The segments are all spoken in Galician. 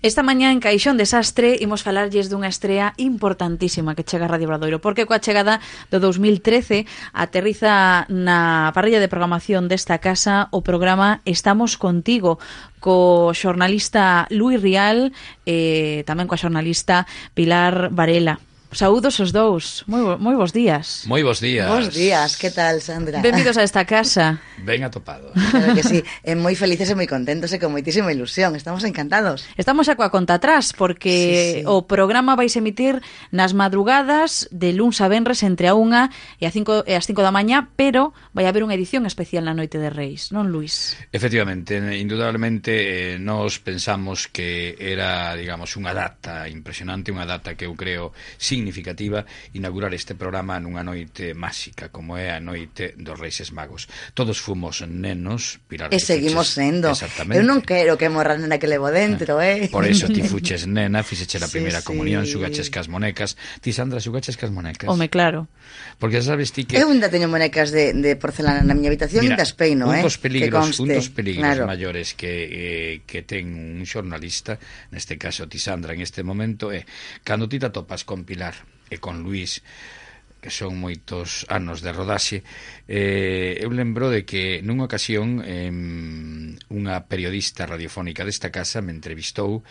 Esta mañá en Caixón Desastre imos falarlles dunha estrea importantísima que chega a Radio Obradoiro porque coa chegada do 2013 aterriza na parrilla de programación desta casa o programa Estamos Contigo co xornalista Luis Rial e eh, tamén coa xornalista Pilar Varela. Saúdos os dous. Moi, moi bos días. Moi bos días. Bos días, que tal, Sandra? Benvidos a esta casa. Ben atopado. Claro que sí, é moi felices e moi contentos e con moitísima ilusión. Estamos encantados. Estamos xa coa conta atrás, porque sí, sí. o programa vais emitir nas madrugadas de luns a venres entre a unha e a cinco, e as 5 da mañá, pero vai haber unha edición especial na Noite de Reis, non, Luis? Efectivamente, indudablemente, eh, nos pensamos que era, digamos, unha data impresionante, unha data que eu creo sin significativa inaugurar este programa nunha noite máxica como é a noite dos Reis Magos. Todos fomos nenos, Pilar. E seguimos fuches, sendo. Eu non quero que morra nena que levo dentro, ah. eh. Por eso ti fuches nena, fixeche a sí, primeira sí. comunión, xugaches cas monecas. Ti, Sandra, xugaches cas monecas. Home, claro. Porque sabes ti que... Eu ainda teño monecas de, de porcelana na miña habitación e das peino, un. Eh, dos peligros, un dos peligros claro. maiores que, eh, que ten un xornalista, neste caso ti, Sandra, en este momento, é eh, cando ti te atopas con Pilar Aguiar e con Luis que son moitos anos de rodaxe eh, eu lembro de que nunha ocasión eh, unha periodista radiofónica desta casa me entrevistou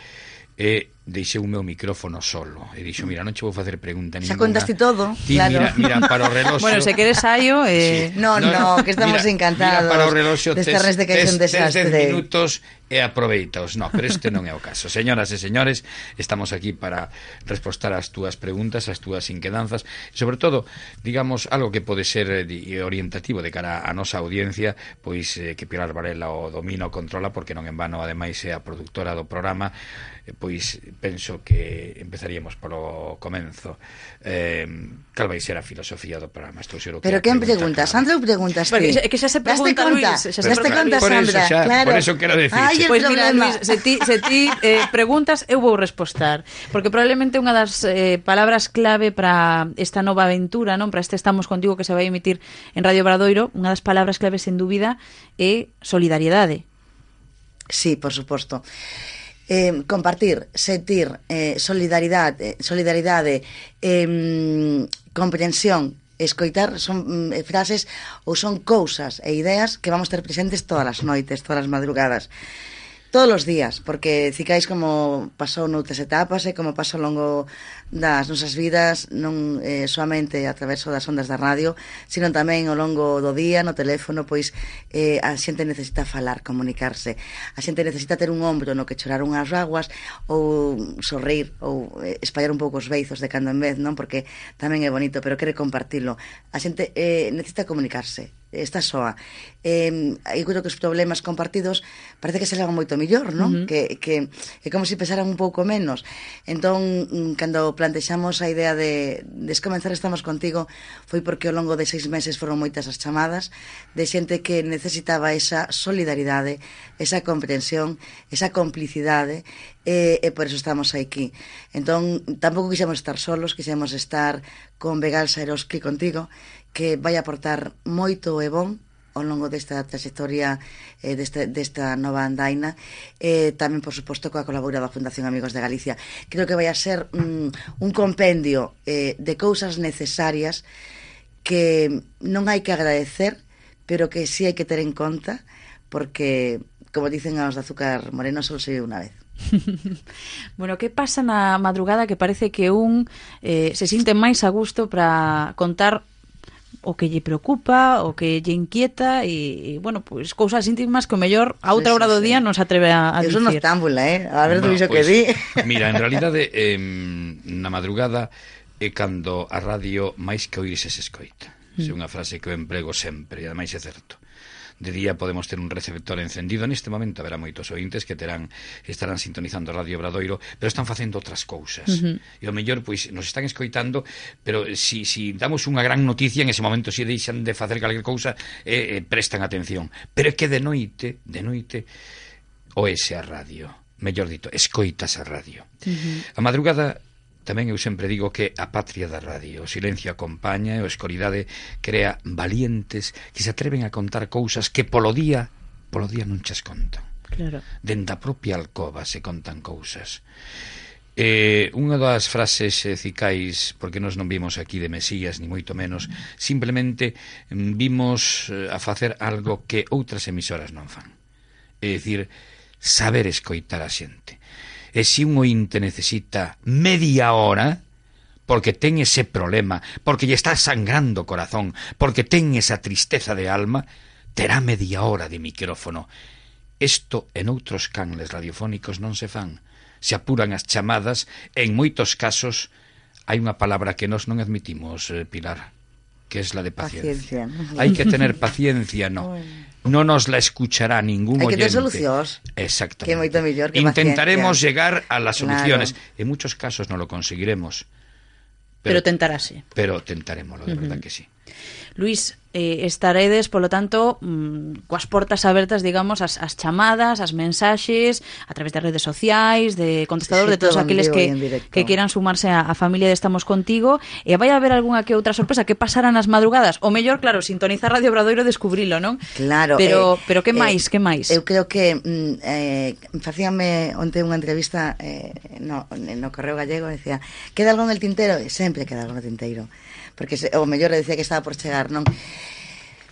e eh, deixei o meu micrófono solo e dixo, mira, non che vou facer pregunta ninguna. Xa contaste todo, Ti, claro. Mira, mira para o reloxo. bueno, se queres saio, eh... Sí. No, no, no, que estamos mira, encantados. Mira para o reloxo, tes, tes, desastre. tes minutos e aproveitaos. No, pero este non é o caso. Señoras e señores, estamos aquí para respostar as túas preguntas, as túas inquedanzas, e sobre todo, digamos, algo que pode ser eh, orientativo de cara a nosa audiencia, pois eh, que Pilar Varela o domina o controla, porque non en vano, ademais, é a productora do programa, eh, pois penso que empezaríamos polo comenzo. Eh, cal vai ser a filosofía do programa? Estou seguro que pero quen pregunta, Sandra ou preguntas bueno, que? que xa se pregunta Luis xa se pregunta, conta Sandra xa, claro. por eso quero dicir Ay, pois pues mira Luis, se ti, se ti eh, preguntas eu vou respostar. Porque probablemente unha das eh, palabras clave para esta nova aventura non? Para este estamos contigo que se vai emitir en Radio Bradoiro unha das palabras clave sen dúbida é solidariedade. Sí, por suposto eh, compartir, sentir, eh, eh solidaridade, solidaridade eh, comprensión, escoitar son mm, eh, frases ou son cousas e ideas que vamos ter presentes todas as noites, todas as madrugadas todos os días, porque cicais como pasou noutras etapas e como pasou ao longo das nosas vidas, non eh, soamente a través das ondas da radio, sino tamén ao longo do día, no teléfono, pois eh, a xente necesita falar, comunicarse. A xente necesita ter un ombro no que chorar unhas aguas ou sorrir ou eh, espallar un pouco os beizos de cando en vez, non? Porque tamén é bonito, pero quere compartilo. A xente eh, necesita comunicarse está soa. Eh, eu creo que os problemas compartidos parece que se levan moito mellor, non? Uh -huh. que, que, que como se si pesaran un pouco menos. Entón, mm, cando plantexamos a idea de descomenzar estamos contigo, foi porque ao longo de seis meses foron moitas as chamadas de xente que necesitaba esa solidaridade, esa comprensión, esa complicidade, e, e por eso estamos aquí. Entón, tampouco quixemos estar solos, quixemos estar con Vegal Saeroski contigo, que vai aportar moito e bon ao longo desta trayectoria eh, desta, desta nova andaina e eh, tamén, por suposto, coa colabora da Fundación Amigos de Galicia. Creo que vai a ser mm, un compendio eh, de cousas necesarias que non hai que agradecer, pero que sí hai que ter en conta, porque, como dicen aos de azúcar moreno, só se unha vez. bueno, que pasa na madrugada que parece que un eh, se sinte máis a gusto para contar o que lle preocupa, o que lle inquieta e, e bueno, pois pues, cousas íntimas que o mellor a outra sí, hora sí, do día sí. non se atreve a, a Eso dicir. Eso noctámbula, eh? A ver, no, pues, que pois, di. Mira, en realidade, eh, na madrugada é cando a radio máis que oírse se escoita. Mm. É unha frase que eu emprego sempre, e ademais é certo. De día podemos ter un receptor encendido neste momento haberá moitos ointes que terán estarán sintonizando Radio Obradoiro, pero están facendo outras cousas. Uh -huh. E o mellor pois nos están escoitando, pero si si damos unha gran noticia en ese momento si deixan de facer calquer cousa, eh, eh, prestan atención. Pero é que de noite, de noite ese a radio mellor dito, escoitas a radio. Uh -huh. A madrugada Tamén eu sempre digo que a patria da radio, o silencio acompaña e a escoridade crea valientes que se atreven a contar cousas que polo día, polo día non chas contan. Claro. Denda propia alcoba se contan cousas. Eh, unha das frases eh, cicais, porque nós non vimos aquí de Mesías, ni moito menos, simplemente mm, vimos eh, a facer algo que outras emisoras non fan. É dicir, saber escoitar a xente. E se un ointe necesita media hora porque ten ese problema, porque lle está sangrando o corazón, porque ten esa tristeza de alma, terá media hora de micrófono. Isto en outros canles radiofónicos non se fan. Se apuran as chamadas, e en moitos casos hai unha palabra que nós non admitimos, eh, Pilar. Que es la de paciencia. paciencia. Hai que tener paciencia, no. No nos la escuchará ningún Hay oyente. Que ter solucións. Exactamente. Que moito mellor que Intentaremos paciencia. llegar a las soluciones. Claro. En muchos casos no lo conseguiremos. Pero, pero tentarase. Pero tentaremos, de uh -huh. verdad que sí. Luis, eh, estaredes, polo tanto, mm, coas portas abertas, digamos, as, as chamadas, as mensaxes, a través de redes sociais, de contestador, sí, de todos aqueles que, que quieran sumarse a, a familia de Estamos Contigo. E vai haber algunha que outra sorpresa que pasará nas madrugadas. O mellor, claro, sintonizar Radio Obradoiro e descubrilo, non? Claro. Pero, eh, pero que eh, máis, eh, que máis? Eu creo que mm, eh, facíame onte unha entrevista eh, no, no Correo Gallego decía, queda algo en el tintero? E sempre queda algo no tintero porque o mellor decía que estaba por chegar, non?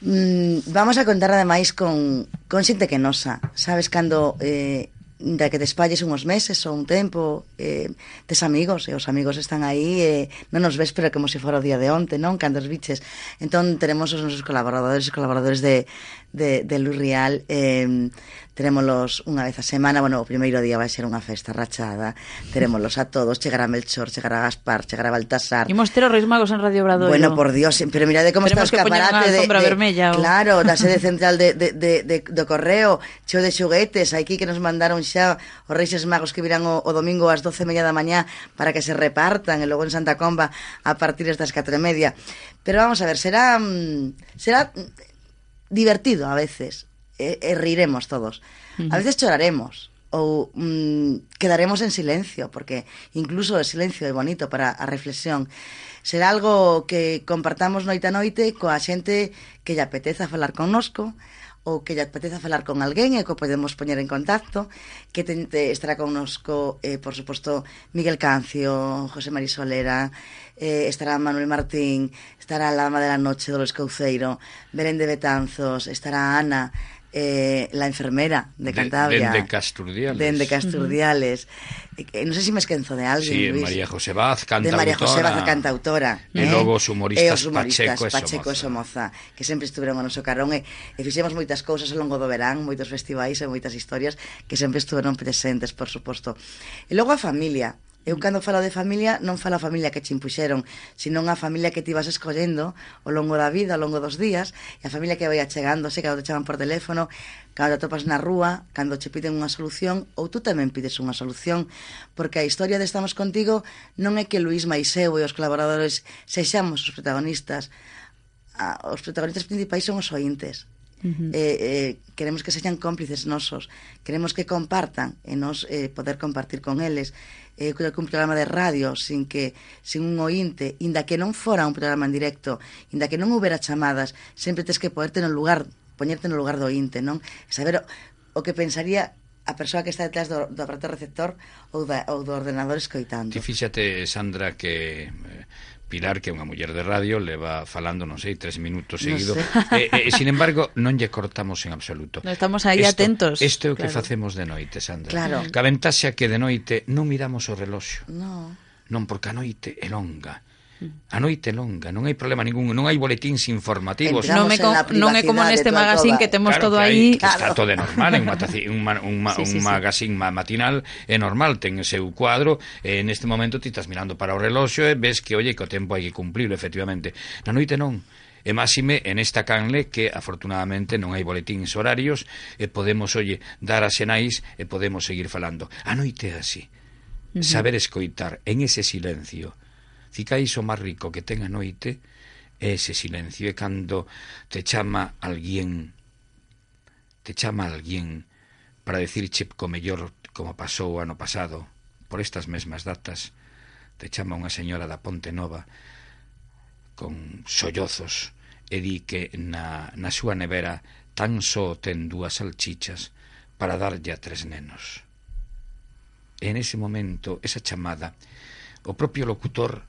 mm, vamos a contar ademais con, con xente que nosa. Sabes, cando eh, da que te espalles unhos meses ou un tempo, eh, tes amigos, e os amigos están aí, e non nos ves, pero como se fora o día de onte, non? Cando os biches. Entón, tenemos os nosos colaboradores e colaboradores de, de, de Luis Rial eh, Terémolos unha vez a semana. Bueno, o primeiro día vai ser unha festa rachada. Terémolos a todos. Chegará Melchor, chegará Gaspar, chegará Baltasar. Imos ter os Reis Magos en Radio Obradoiro. Bueno, por Dios, pero mirade como Teremos está o escaparate de, de, vermella, o... Claro, da sede central de, de, de, de, do correo Cheo de xoguetes Aquí que nos mandaron xa os Reis Magos que virán o, o domingo ás 12 media da mañá Para que se repartan E logo en Santa Comba a partir das 4 e media. Pero vamos a ver, será... Mm, será divertido a veces, e, e riremos todos. Uh -huh. A veces choraremos ou mm, quedaremos en silencio, porque incluso o silencio é bonito para a reflexión. Será algo que compartamos noite a noite coa xente que lle apeteza falar connosco, ou que lle apeteza falar con alguén e que podemos poñer en contacto, que ten, te, estará connosco, eh, por suposto, Miguel Cancio, José Marisolera, eh, estará Manuel Martín, estará a Lama de la Noche, Dolores Couceiro, Belén de Betanzos, estará Ana, eh, la enfermera de Cantabria. Dende de Casturdiales. Dende Casturdiales. Eh, uh -huh. non sei sé si se me esquenzo de alguén, sí, Luis. María José Vaz, cantautora. De María José Vaz, cantautora. E eh? logo os humoristas, e os humoristas Pacheco, Pacheco e Somoza. Que sempre estuveron no noso carón e, e fixemos moitas cousas ao longo do verán, moitos festivais e moitas historias que sempre estuveron presentes, por suposto. E logo a familia, Eu cando falo de familia, non falo a familia que te impuxeron, sino a familia que ti vas escollendo ao longo da vida, ao longo dos días, e a familia que vai achegándose, cando te chaman por teléfono, cando te atopas na rúa, cando che piden unha solución, ou tú tamén pides unha solución, porque a historia de Estamos Contigo non é que Luís Maiseu e os colaboradores sexamos os protagonistas, os protagonistas principais son os ointes, Uh -huh. eh, eh, queremos que sexan cómplices nosos queremos que compartan e nos eh, poder compartir con eles eh, creo que un programa de radio sin que sin un ointe, inda que non fora un programa en directo, inda que non houbera chamadas, sempre tes que poderte no lugar, poñerte no lugar do ointe, non? Saber o, o que pensaría a persoa que está detrás do, do aparato receptor ou, da, ou do ordenador escoitando. Ti fíxate, Sandra, que eh, Pilar, que é unha muller de radio, leva falando, non sei, tres minutos seguido. No sé. e, eh, sin embargo, non lle cortamos en absoluto. No estamos aí esto, atentos. Isto é o claro. que facemos de noite, Sandra. Claro. Que a ventaxa que de noite non miramos o reloxo. No. Non, porque a noite é longa A noite longa, non hai problema ningún, non hai boletíns informativos. Entramos non, me con, non é como neste magazín que temos claro, todo aí. Claro. Está todo normal, en un, ma, un, ma, sí, sí, un sí. magazín matinal é normal, ten o seu cuadro, e neste momento ti estás mirando para o reloxo e ves que, oye, que o tempo hai que cumplirlo, efectivamente. Na noite non e máxime en esta canle que afortunadamente non hai boletíns horarios e podemos, oye, dar as senais e podemos seguir falando. A noite é así. Uh -huh. Saber escoitar en ese silencio Ficais o máis rico que ten a noite é ese silencio. É cando te chama alguén, te chama alguén para decirche co mellor como pasou o ano pasado, por estas mesmas datas, te chama unha señora da Ponte Nova con sollozos e di que na, na súa nevera tan só ten dúas salchichas para darlle a tres nenos. E en ese momento, esa chamada, o propio locutor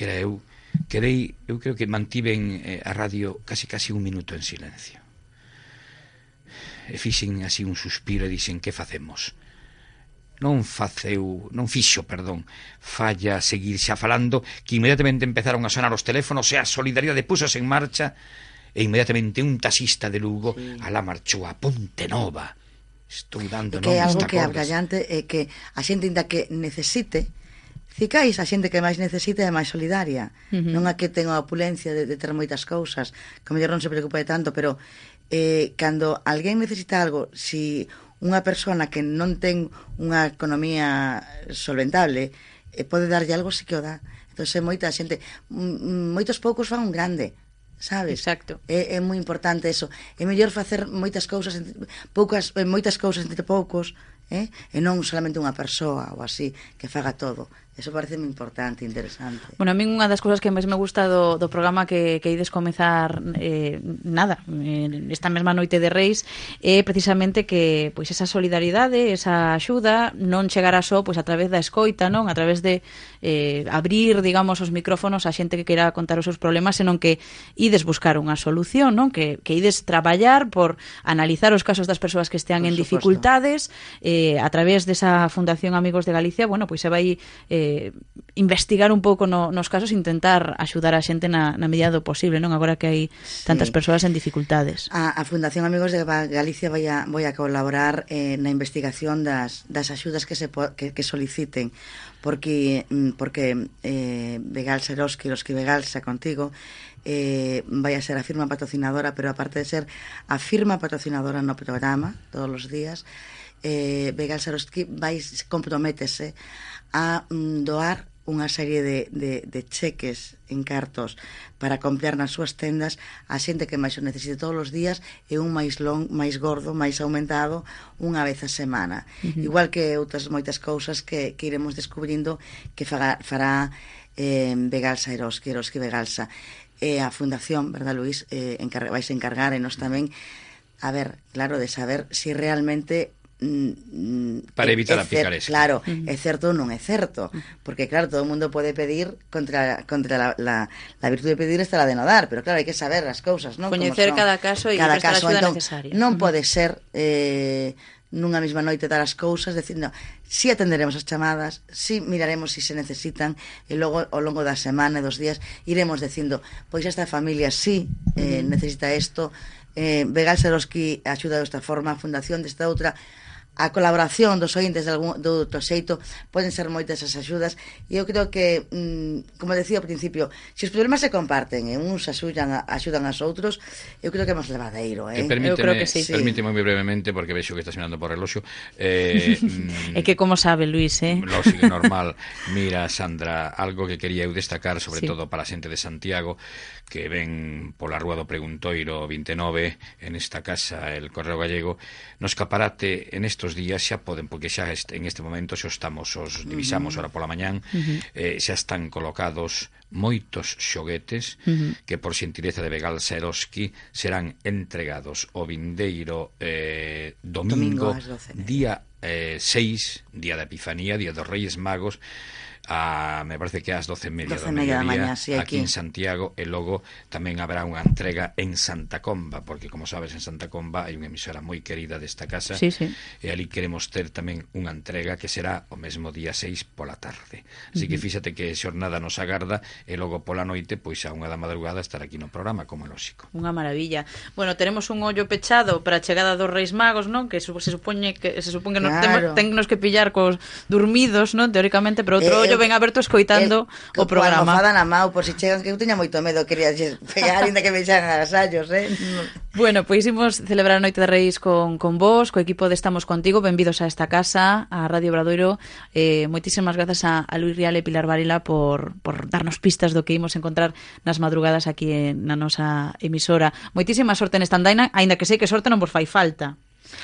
que era eu, quedei, eu creo que mantiven eh, a radio casi casi un minuto en silencio. E fixen así un suspiro e dixen que facemos. Non faceu, non fixo, perdón, falla seguir xa falando que inmediatamente empezaron a sonar os teléfonos e a solidaridade púsose en marcha e inmediatamente un taxista de Lugo sí. alá marchou a Ponte Nova. Estou dando nomes Que é algo que abrallante é que a xente inda que necesite Cicais, a xente que máis necesita é máis solidaria. Uh -huh. Non a que ten a opulencia de, de ter moitas cousas, que mellor non se preocupa de tanto, pero eh, cando alguén necesita algo, si unha persona que non ten unha economía solventable, eh, pode darlle algo, se que o dá. Entón, moita xente, mm, mm, moitos poucos fan un grande, sabes? Exacto. É, é moi importante eso. É mellor facer moitas cousas entre, poucas eh, moitas cousas entre poucos, eh? E non solamente unha persoa ou así que faga todo. Eso parece moi importante, interesante. Bueno, a min unha das cousas que máis me gusta do, do programa que, que ides comezar eh, nada, esta mesma noite de Reis, é eh, precisamente que pois esa solidaridade, esa axuda non chegará só pois a través da escoita, non? A través de eh, abrir, digamos, os micrófonos a xente que queira contar os seus problemas, senón que ides buscar unha solución, non? Que, que ides traballar por analizar os casos das persoas que estean por en supuesto. dificultades eh, a través desa Fundación Amigos de Galicia, bueno, pois se vai eh, eh, investigar un pouco no, nos casos, intentar axudar a xente na, na medida do posible, non agora que hai tantas sí. persoas en dificultades. A, a Fundación Amigos de Galicia vai a, vai a colaborar eh, na investigación das, das axudas que se que, que soliciten porque mm, porque eh, Vegal Seroski, los que Vegalsa xa contigo, eh, vai a ser a firma patrocinadora, pero aparte de ser a firma patrocinadora no programa todos os días, eh, Vegal Seroski vai comprométese a mm, doar unha serie de, de, de cheques en cartos para comprar nas súas tendas a xente que máis o necesite todos os días e un máis long, máis gordo, máis aumentado unha vez a semana. Uh -huh. Igual que outras moitas cousas que, que iremos descubrindo que faga, fará eh, Begalsa Eroski, Eroski Begalsa. E eh, a Fundación, verdad, Luís, eh, encarga, vais a encargar e nos tamén a ver, claro, de saber si realmente Mm, mm, para evitar é, a picaresca. Claro, uh -huh. é certo ou non é certo, porque claro, todo o mundo pode pedir contra contra la, la, la virtude de pedir está la de no dar, pero claro, hai que saber as cousas, non? Coñecer cada caso e cada caso entón, necesaria. Non pode ser eh nunha mesma noite dar as cousas, dicindo, si atenderemos as chamadas, si miraremos se si se necesitan, e logo ao longo da semana e dos días iremos dicindo, pois esta familia si eh, necesita isto, eh, Vegal Seroski axuda desta forma, a fundación desta outra, a colaboración dos ointes de algún, do outro xeito poden ser moitas as axudas e eu creo que, mm, como decía ao principio se os problemas se comparten e uns axudan, a, axudan aos outros eu creo que é máis levadeiro eh? Que eu creo que sí. Permíteme moi brevemente porque vexo que estás mirando por reloxo eh, mm, É que como sabe Luis eh? Lógico, normal Mira Sandra, algo que quería eu destacar sobre sí. todo para a xente de Santiago que ven pola Rúa do Preguntoiro 29 en esta casa, el Correo Gallego no escaparate en este estos días xa poden, porque xa est, en este momento xa estamos, os divisamos uh -huh. ora pola mañán, uh -huh. eh, xa están colocados moitos xoguetes uh -huh. que por xentileza de Begal Seroski serán entregados o vindeiro eh, domingo, domingo día eh, 6 día da Epifanía, día dos Reyes Magos, a, me parece que ás 12 e media 12 do mediodía, mañá, sí, aquí. aquí en Santiago e logo tamén habrá unha entrega en Santa Comba, porque como sabes en Santa Comba hai unha emisora moi querida desta casa sí, sí. e ali queremos ter tamén unha entrega que será o mesmo día 6 pola tarde así uh -huh. que fíxate que xornada nos agarda e logo pola noite, pois a unha da madrugada estar aquí no programa, como é lóxico Unha maravilla. Bueno, teremos un ollo pechado para a chegada dos Reis Magos, non? Que se supoñe que se supone que claro. nos temos, que pillar ollar cos dormidos, non? Teóricamente, pero outro eh, ollo eh, ben aberto escoitando eh, o programa. Coa na mão, por si chegan, que eu teña moito medo, quería pegar, ainda que me echan agasallos, eh? Bueno, pois imos celebrar a Noite de Reis con, con vos, co equipo de Estamos Contigo, benvidos a esta casa, a Radio Bradoiro, eh, moitísimas grazas a, a Luis Rial e Pilar Varela por, por darnos pistas do que imos encontrar nas madrugadas aquí en, na nosa emisora. Moitísima sorte nesta andaina, aínda que sei que sorte non vos fai falta.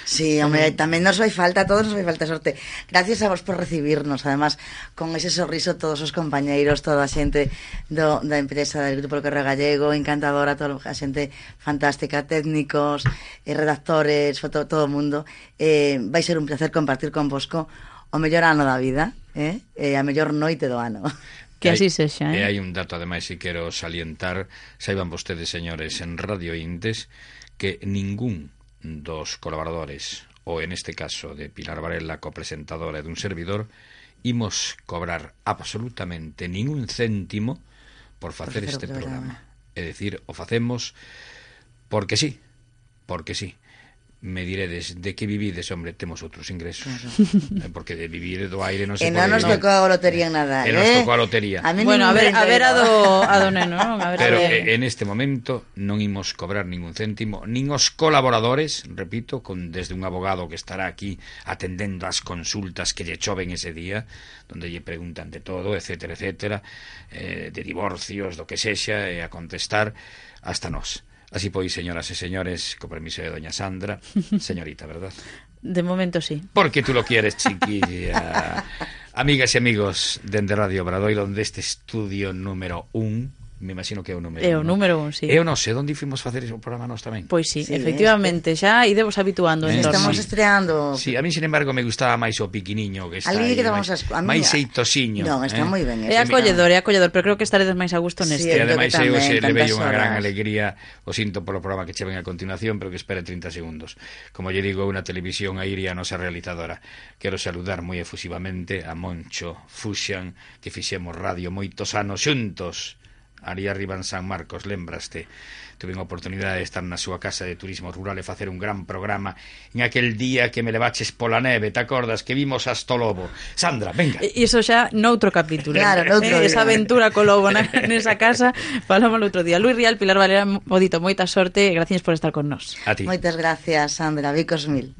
Sí, hombre, mm. tamén nos vai falta, a todos nos vai falta sorte. Gracias a vos por recibirnos, además, con ese sorriso todos os compañeiros, toda a xente do, da empresa del Grupo Correo Gallego, encantadora, toda a xente fantástica, técnicos, eh, redactores, foto, todo o mundo. Eh, vai ser un placer compartir con vosco o mellor ano da vida, eh? eh a mellor noite do ano. Que así sexa, eh? E hai un dato, ademais, si quero salientar, saiban vostedes, señores, en Radio Indes, que ningún dos colaboradores, ou en este caso de Pilar Varela, copresentadora dun servidor, imos cobrar absolutamente ningún céntimo por facer o este programa. programa. É dicir, o facemos porque sí, porque sí. me diredes de que vivides, hombre, temos outros ingresos. Claro. Eh, porque de vivir do aire non se e pode. E non nos tocou a lotería en nada, e eh? nos tocou a lotería. A mí bueno, a ver, a ver a do, a do neno, non? A ver, Pero a ver. Eh, en este momento non imos cobrar ningún céntimo, nin os colaboradores, repito, con desde un abogado que estará aquí atendendo as consultas que lle choven ese día, donde lle preguntan de todo, etcétera, etcétera, eh, de divorcios, do que sexa, e a contestar hasta nós. Así pois, señoras e señores, co permiso de doña Sandra, señorita, verdad? De momento sí. Porque tú lo quieres, chiquilla. Amigas e amigos dende Radio Obradoiro, deste estudio número un, me imagino que é o número É o un, número un, sí. Eu non sei, onde fimos facer o programa nós tamén? Pois sí, sí efectivamente, xa idemos habituando. Eh, estamos sí. estreando. Sí, a mí, sin embargo, me gustaba máis o piquiniño que está Ali aí, quedamos máis, a mí... máis eitosiño. Non, está eh? moi ben. É acolledor, é acolledor, pero creo que estaredes máis a gusto neste. Sí, e ademais eu se le veio unha gran alegría, o sinto polo programa que che ven a continuación, pero que espere 30 segundos. Como lle digo, unha televisión aérea nosa realizadora. Quero saludar moi efusivamente a Moncho Fuxan, que fixemos radio moitos anos xuntos ali arriba en San Marcos, lembraste. Tuve a oportunidade de estar na súa casa de turismo rural e facer un gran programa En aquel día que me levaches pola neve, te acordas? Que vimos hasta o lobo Sandra, venga. E Iso xa noutro capítulo. Claro, noutro Esa aventura co lobo na, nesa casa Falamos outro día. Luis Rial, Pilar Valera, modito, moita sorte E gracias por estar con nós. A ti. Moitas gracias, Sandra, Vicos mil.